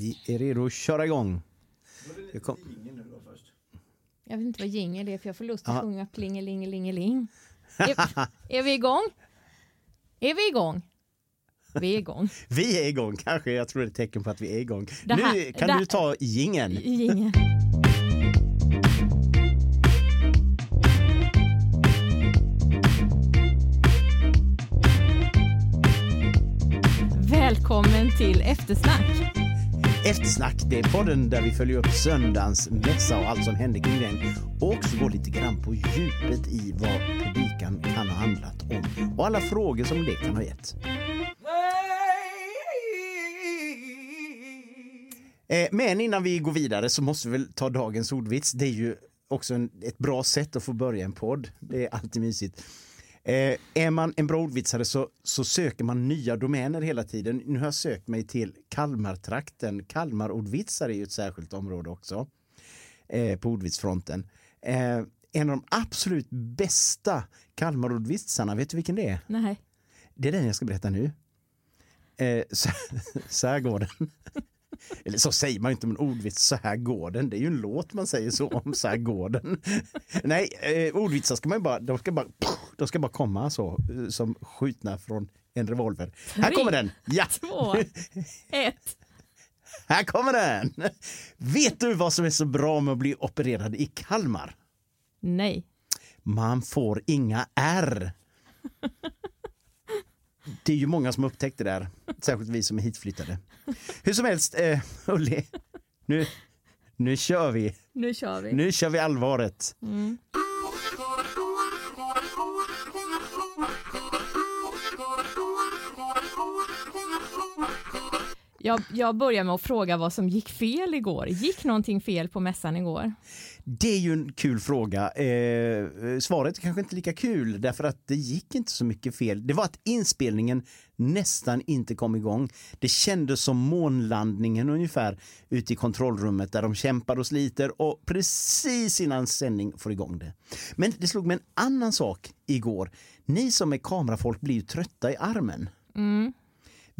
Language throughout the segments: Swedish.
Vi är redo att köra igång. Jag kom... Jag vet inte vad jingel är för jag får lust att Aha. sjunga plingelingelingeling. Är, är vi igång? Är vi igång? Vi är igång. Vi är igång kanske, jag tror det är ett tecken på att vi är igång. Här- nu kan det- du ta jingeln. Jingel. Välkommen till eftersnack. Eftersnack, det är podden där vi följer upp söndagens mässa och allt som hände kring den och också går lite grann på djupet i vad predikan kan ha handlat om och alla frågor som det kan ha gett. Eh, men innan vi går vidare så måste vi väl ta dagens ordvits. Det är ju också en, ett bra sätt att få börja en podd. Det är alltid mysigt. Eh, är man en bra ordvitsare så, så söker man nya domäner hela tiden. Nu har jag sökt mig till Kalmartrakten. Kalmarordvitsar är ju ett särskilt område också eh, på ordvitsfronten. Eh, en av de absolut bästa Kalmarordvitsarna, vet du vilken det är? Nej. Det är den jag ska berätta nu. Eh, så, så här går den. Eller så säger man inte om en ordvits, så här går den. Det är ju en låt man säger så om, så här går den. Nej, eh, ordvitsar ska man bara, de ska bara, de ska bara komma så, eh, som skjutna från en revolver. Här Tre, kommer den! Ja, Två, ett. här kommer den! Vet du vad som är så bra med att bli opererad i Kalmar? Nej. Man får inga R. Det är ju många som upptäckt det där, särskilt vi som är hitflyttade. Hur som helst, eh, Ulli, nu, nu kör vi. Nu kör vi. Nu kör vi allvaret. Mm. Jag, jag börjar med att fråga vad som gick fel igår. Gick någonting fel på mässan igår? Det är ju en kul fråga. Eh, svaret är kanske inte lika kul därför att det gick inte så mycket fel. Det var att inspelningen nästan inte kom igång. Det kändes som månlandningen ungefär ute i kontrollrummet där de kämpar och sliter och precis innan sändning får igång det. Men det slog mig en annan sak igår. Ni som är kamerafolk blir ju trötta i armen. Mm.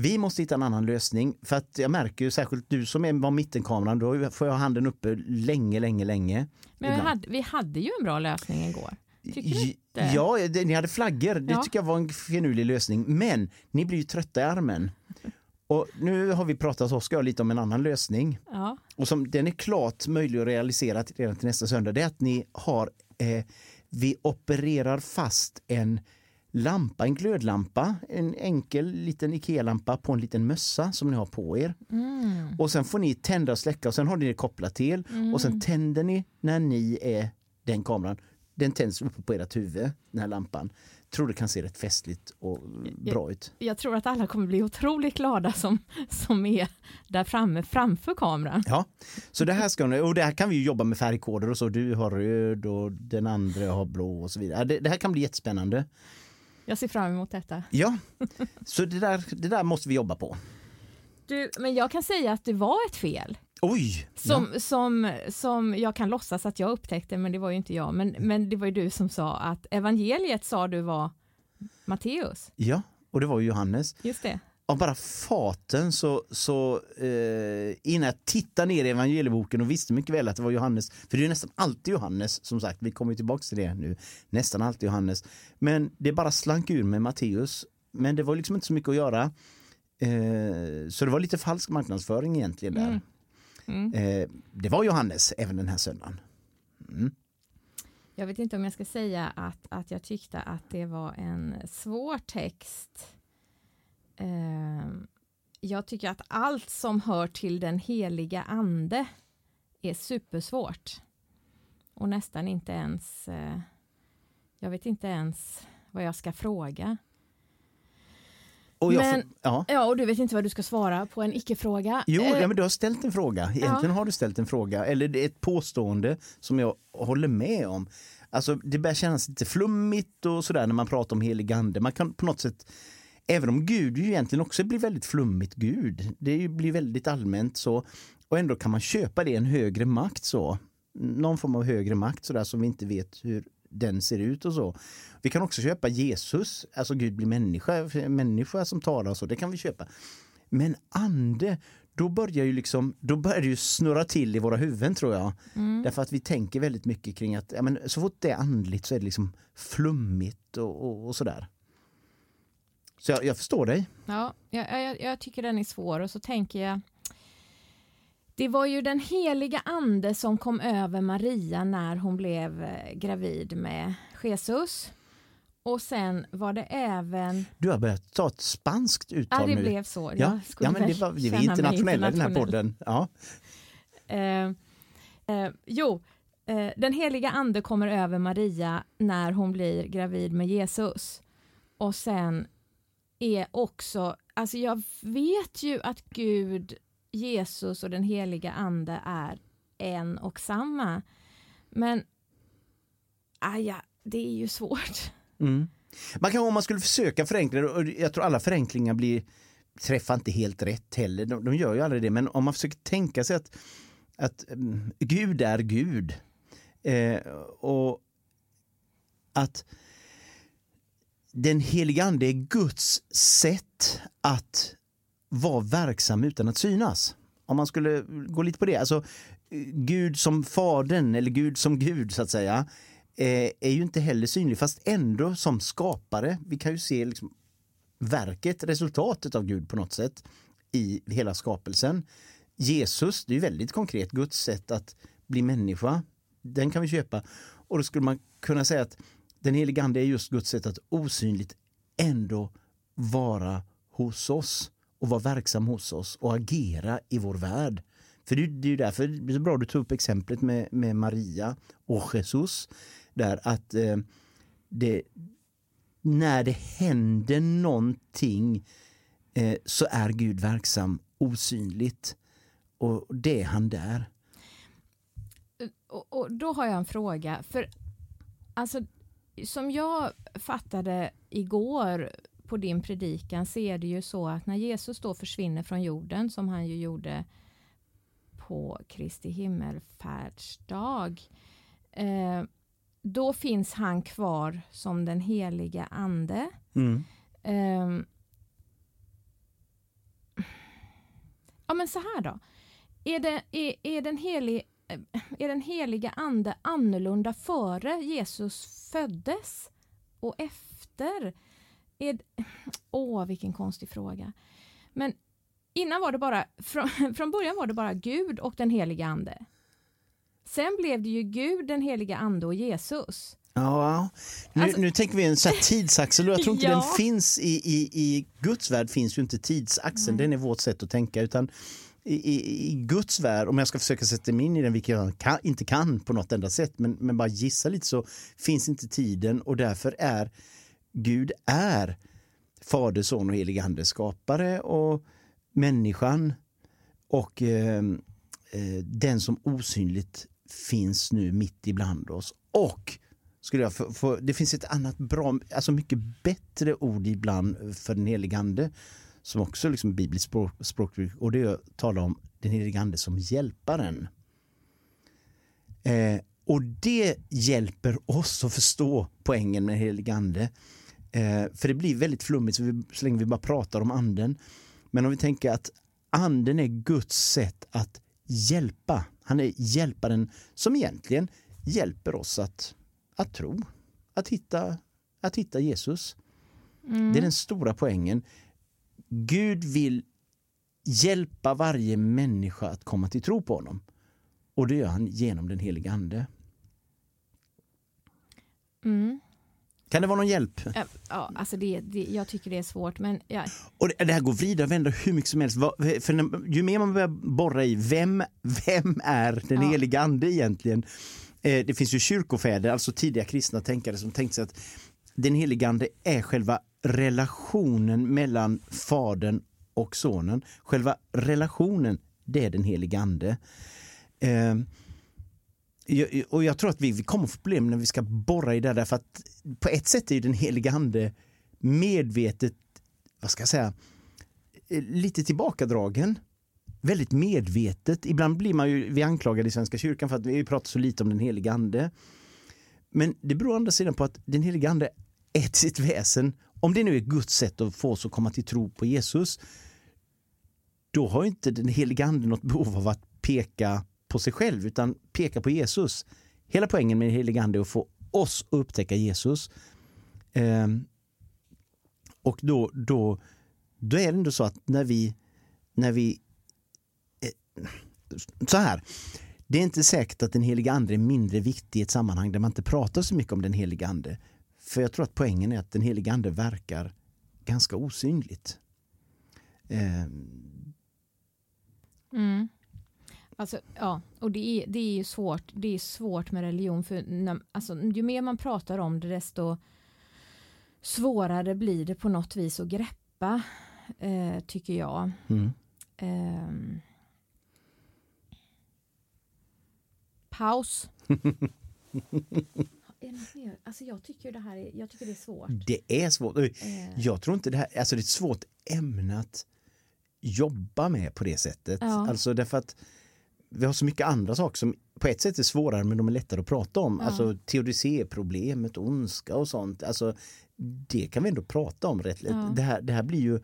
Vi måste hitta en annan lösning för att jag märker ju särskilt du som är var mittenkameran, då får jag handen uppe länge, länge, länge. Men vi hade, vi hade ju en bra lösning igår. Tycker du J- inte? Ja, det, ni hade flaggor. Det Ja. tycker jag var en finurlig lösning. Men ni blir ju trötta i armen. Och nu har vi pratat, Oskar och lite om en annan lösning. Ja. Och som den är klart möjlig att realisera redan till nästa söndag. Det är att ni har, eh, vi opererar fast en lampa, en glödlampa, en enkel liten IKEA-lampa på en liten mössa som ni har på er. Mm. Och sen får ni tända och släcka och sen har ni det kopplat till och sen tänder ni när ni är den kameran. Den tänds uppe på ert huvud, den här lampan. Tror det kan se rätt festligt och bra ut. Jag tror att alla kommer bli otroligt glada som, som är där framme framför kameran. Ja, så det här ska ni, och det här kan vi jobba med färgkoder och så. Du har röd och den andra har blå och så vidare. Det, det här kan bli jättespännande. Jag ser fram emot detta. Ja, så det där, det där måste vi jobba på. Du, men jag kan säga att det var ett fel. Oj! Som, som, som jag kan låtsas att jag upptäckte, men det var ju inte jag. Men, men det var ju du som sa att evangeliet sa du var Matteus. Ja, ja, och det var ju Johannes. Just det. Av bara faten så, så eh, innan jag tittade ner i evangelieboken och visste mycket väl att det var Johannes, för det är nästan alltid Johannes som sagt, vi kommer tillbaka till det nu, nästan alltid Johannes. Men det bara slank ur med Matteus, men det var liksom inte så mycket att göra. Eh, så det var lite falsk marknadsföring egentligen där. Mm. Eh, det var Johannes även den här söndagen. Mm. Jag vet inte om jag ska säga att, att jag tyckte att det var en svår text. Eh, jag tycker att allt som hör till den heliga ande är supersvårt. Och nästan inte ens, eh, jag vet inte ens vad jag ska fråga. Och Men- får, ja. Ja, och du vet inte vad du ska svara på en icke-fråga. Jo, Eh, ja, men du har ställt en fråga. Egentligen har du ställt en fråga, eller det är ett påstående som jag håller med om. Alltså, det börjar kännas lite flummigt och sådär när man pratar om helig ande. Man kan på något sätt, även om Gud ju egentligen också blir väldigt flummigt Gud, det blir väldigt allmänt så, och ändå kan man köpa det en högre makt så. Någon form av högre makt sådär som vi inte vet hur den ser ut och så. Vi kan också köpa Jesus, alltså Gud blir människa, människa som talar och så, det kan vi köpa. Men ande, då börjar ju liksom, då börjar det ju snurra till i våra huvuden tror jag. Mm. Därför att vi tänker väldigt mycket kring att ja, men så fort det är andligt så är det liksom flummigt och, och, och sådär. Så jag, jag förstår dig. Ja, jag, jag, jag tycker den är svår och så tänker jag det var ju den heliga ande som kom över Maria när hon blev eh, gravid med Jesus. Och sen var det även... Du har börjat ta ett spanskt uttal Ja, det nu. blev så. Ja, ja men det, var, vi är internationella i den här podden. Ja. Eh, eh, jo, eh, den heliga ande kommer över Maria när hon blir gravid med Jesus. Och sen är också, alltså jag vet ju att Gud, Jesus och den heliga ande är en och samma. Men, ah, aja, det är ju svårt. Mm. Man kan, om man skulle försöka förenkla det, och jag tror alla förenklingar blir träffar inte helt rätt heller, de, de gör ju aldrig det, men om man försöker tänka sig att, att um, Gud är Gud eh, och att den heliga ande är Guds sätt att vara verksam utan att synas. Om man skulle gå lite på det, alltså Gud som fadern eller Gud som Gud så att säga eh, är ju inte heller synlig fast ändå som skapare. Vi kan ju se liksom verket, resultatet av Gud på något sätt i hela skapelsen. Jesus, det är ju väldigt konkret, Guds sätt att bli människa. Den kan vi köpa. Och då skulle man kunna säga att den helige Ande är just Guds sätt att osynligt ändå vara hos oss och vara verksam hos oss och agera i vår värld. För det, det är ju därför det är så bra du tog upp exemplet med, med Maria och Jesus. Där att eh, det, när det händer någonting eh, så är Gud verksam osynligt. Och det är han där. Och, och då har jag en fråga, för alltså som jag fattade igår på din predikan så är det ju så att när Jesus då försvinner från jorden som han ju gjorde på Kristi himmelfärdsdag eh, då finns han kvar som den heliga ande. Mm. Eh, ja men så här då. Är, det, är, är, den helig, är den heliga ande annorlunda före Jesus föddes och efter? Är, åh, vilken konstig fråga. Men innan var det bara, från, från början var det bara Gud och den heliga ande. Sen blev det ju Gud, den heliga ande och Jesus. Ja, nu, Alltså- nu tänker vi en här tidsaxel och jag tror inte Ja. den finns i, i, i Guds värld finns ju inte tidsaxeln, den är vårt sätt att tänka utan i, i, i Guds värld, om jag ska försöka sätta mig in i den, vilket jag kan, inte kan på något enda sätt, men, men bara gissa lite så finns inte tiden och därför är Gud är Fader, Son och helig Ande skapare och människan och eh, eh, den som osynligt finns nu mitt ibland oss. Och skulle jag få, få, det finns ett annat bra, alltså mycket bättre ord ibland för den helige Ande som också är liksom bibliskt språk, språkbruk och det är att tala om den helige Ande som hjälparen. Eh, och det hjälper oss att förstå poängen med helige Ande. Eh, för det blir väldigt flummigt så, vi, så länge vi bara pratar om anden. Men om vi tänker att anden är Guds sätt att hjälpa. Han är hjälparen som egentligen hjälper oss att, att tro, att hitta, att hitta Jesus. Det är den stora poängen. Gud vill hjälpa varje människa att komma till tro på honom. Och det gör han genom den helige Ande. Mm. Kan det vara någon hjälp? Ja, Ja, alltså det, det, jag tycker det är svårt, men ja, Och det, det här går vrida och vända hur mycket som helst. För när, ju mer man börjar borra i vem, vem är den Ja. helige ande egentligen? Eh, det finns ju kyrkofäder, alltså tidiga kristna tänkare som tänkte sig att den helige ande är själva relationen mellan fadern och sonen. Själva relationen, det är den helige ande. Eh, och jag tror att vi, vi kommer få problem när vi ska borra i det därför att på ett sätt är ju den helige ande medvetet, vad ska jag säga, eh, lite tillbakadragen. Väldigt medvetet. Ibland blir man ju, vi anklagade i Svenska kyrkan för att vi pratar så lite om den helige ande. Men det beror å andra sidan på att den helige ande är till sitt väsen, om det nu är Guds sätt att få oss att komma till tro på Jesus, då har inte den helige anden något behov av att peka på sig själv utan peka på Jesus. Hela poängen med den helige ande är att få oss att upptäcka Jesus. Eh, och då, då, då är det ändå så att när vi, när vi eh, så här, det är inte säkert att den heliga ande är mindre viktig i ett sammanhang där man inte pratar så mycket om den heliga ande. För jag tror att poängen är att den heliga ande verkar ganska osynligt. Eh, Mm. Alltså, ja, och det är, det är ju svårt, det är svårt med religion för när, alltså, ju mer man pratar om det desto svårare blir det på något vis att greppa eh, tycker jag. mm. Eh, paus. Är det något mer? alltså jag tycker det här är, jag tycker det är svårt. Det är svårt. Eh, Jag tror inte det här, alltså det är ett svårt ämne att jobba med på det sättet. Ja. Alltså därför att vi har så mycket andra saker som på ett sätt är svårare men de är lättare att prata om. Ja. Alltså teodicéproblemet, ondska och sånt. Alltså, det kan vi ändå prata om rätt lätt. Ja. Det, här, det här blir ju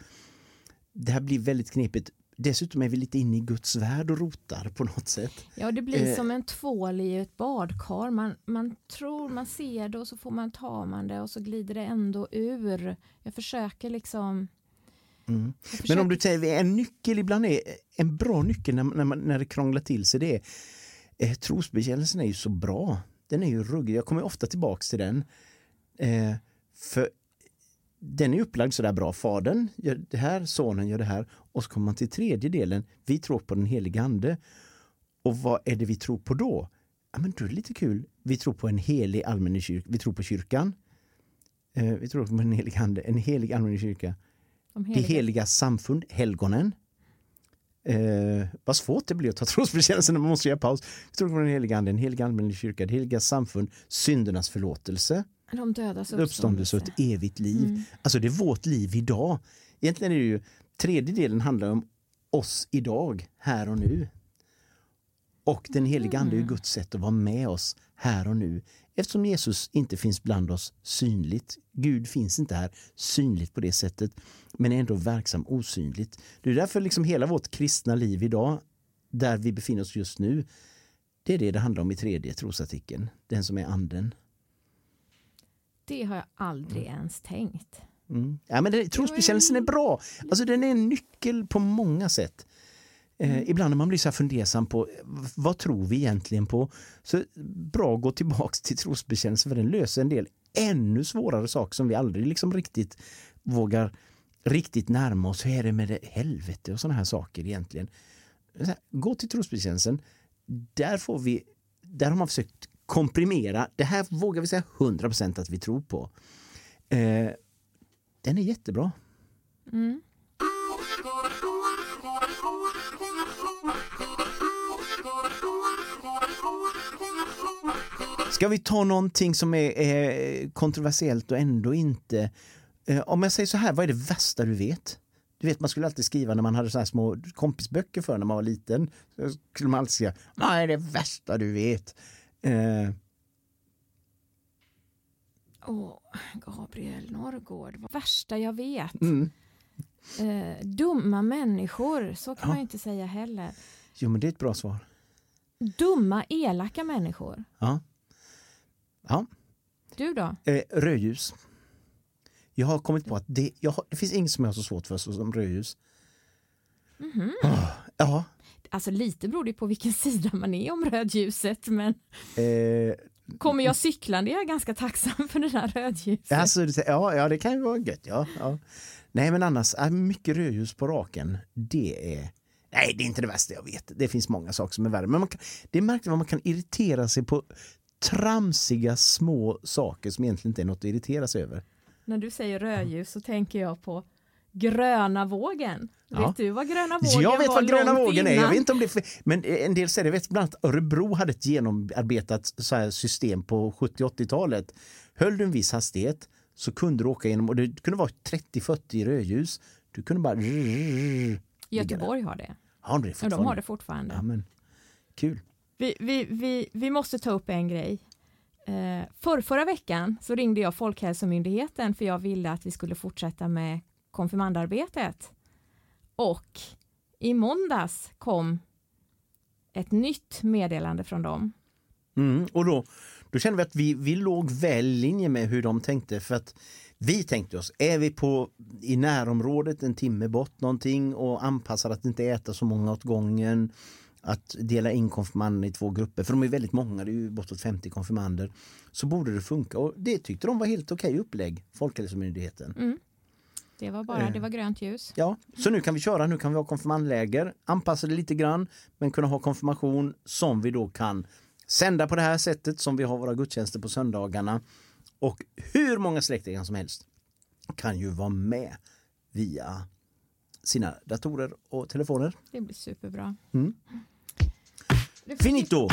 det här blir väldigt knepigt. Dessutom är vi lite inne i Guds värld och rotar på något sätt. Ja, det blir Eh. som en tvål i ett badkar. Man, man tror man ser det och så får man ta man det och så glider det ändå ur. Jag försöker liksom... Mm. Jag Men försöker, om du säger en nyckel ibland är en bra nyckel när, när, man, när det krånglar till sig det är eh, trosbekännelsen är ju så bra. Den är ju ruggig. Jag kommer ofta tillbaks till den. Eh, för den är upplagd så där bra. Fadern gör det här, sonen gör det här och så kommer man till tredje delen. Vi tror på den helige ande. Och vad är det vi tror på då? Ja, men då är det lite kul. Vi tror på en helig allmän kyrka. Vi tror på kyrkan. Eh, vi tror på en helig ande, en helig allmän kyrka. de Det heliga- heliga samfund, helgonen. Eh, vad svårt det blir att ta trosbekännelsen när man måste göra paus. Vi tror på den heliga anden, den heliga allmänna kyrka, det heliga samfund, syndernas förlåtelse, de dödas uppståndelse och ett evigt liv. Mm. Alltså det är vårt liv idag. Egentligen är det ju, tredje delen handlar om oss idag, här och nu. Och den heliga ande är Mm. Guds sätt att vara med oss här och nu. Eftersom Jesus inte finns bland oss synligt. Gud finns inte här synligt på det sättet. Men är ändå verksam osynligt. Det är därför liksom hela vårt kristna liv idag, där vi befinner oss just nu, det är det det handlar om i tredje trosartikeln. Den som är anden. Det har jag aldrig ens tänkt. Mm. Ja, men det, trosbekännelsen är bra. Alltså, den är en nyckel på många sätt. Eh, ibland när man blir så här fundersam på vad tror vi egentligen på? Så bra att gå tillbaks till trosbekännelsen för den löser en del ännu svårare saker som vi aldrig liksom riktigt vågar riktigt närma oss. Hur är det med det helvete och sådana här saker egentligen? Här, Gå till trosbekännelsen. Där, får vi, där har man försökt komprimera. Det här vågar vi säga 100% att vi tror på. Eh, den är jättebra. Mm. Ska vi ta någonting som är är kontroversiellt och ändå inte... Eh, om jag säger så här, vad är det värsta du vet? Du vet, man skulle alltid skriva när man hade så här små kompisböcker för när man var liten. Så skulle man alltid skriva, vad är det värsta du vet? Eh, Åh, Gabriel Norrgård, värsta jag vet. mm. Eh, dumma människor, så kan Ja. man ju inte säga heller. Jo, men det är ett bra svar. Dumma, elaka människor. Ja. Ja. Du då? Eh, rödljus. Jag har kommit på att det, jag det finns inget som jag har så svårt för som rödljus. Mhm. Ah, ja, Alltså lite beror det på vilken sida man är om rödljuset men eh, kommer jag cyklande är jag ganska tacksam för det där rödljuset. Alltså, ja, ja, det kan ju vara gött. Ja, ja. Nej, men annars, äh, mycket rödljus på raken, det är... Nej, det är inte det värsta jag vet. Det finns många saker som är värre. Men man kan, det är märkligt vad man kan irritera sig på tramsiga små saker som egentligen inte är något att irritera sig över. När du säger rödljus så tänker jag på gröna vågen. Ja. Vet du vad gröna vågen jag vet var vad gröna vågen är. innan? Jag vet inte om det men en del säger det. Jag vet bland annat Örebro hade ett genomarbetat så system på 70-80-talet. Höll du en viss hastighet så kunde du åka igenom och det kunde vara 30-40 rödljus. Du kunde bara... Göteborg har det. Har du det Ja, de har det fortfarande. Ja, men, kul. Vi, vi, vi, vi måste ta upp en grej. Eh, för förra veckan så ringde jag Folkhälsomyndigheten för jag ville att vi skulle fortsätta med konfirmandarbetet. Och i måndags kom ett nytt meddelande från dem. Mm, och då, då kände vi att vi, vi låg väl i linje med hur de tänkte för att vi tänkte oss, är vi på i närområdet en timme bort någonting och anpassar att inte äta så många åt gången att dela in konfirmanderna i två grupper, för de är väldigt många, det är ju bortåt 50 konfirmander, så borde det funka. Och det tyckte de var helt okej upplägg, Folkhälsomyndigheten. Mm. Det var bara, Eh. det var grönt ljus. Ja, så nu kan vi köra, nu kan vi ha konfirmandläger, anpassa det lite grann, men kunna ha konfirmation som vi då kan sända på det här sättet som vi har våra gudstjänster på söndagarna. Och hur många släktingar som helst kan ju vara med via sina datorer och telefoner. Det blir superbra. Mm. Finito!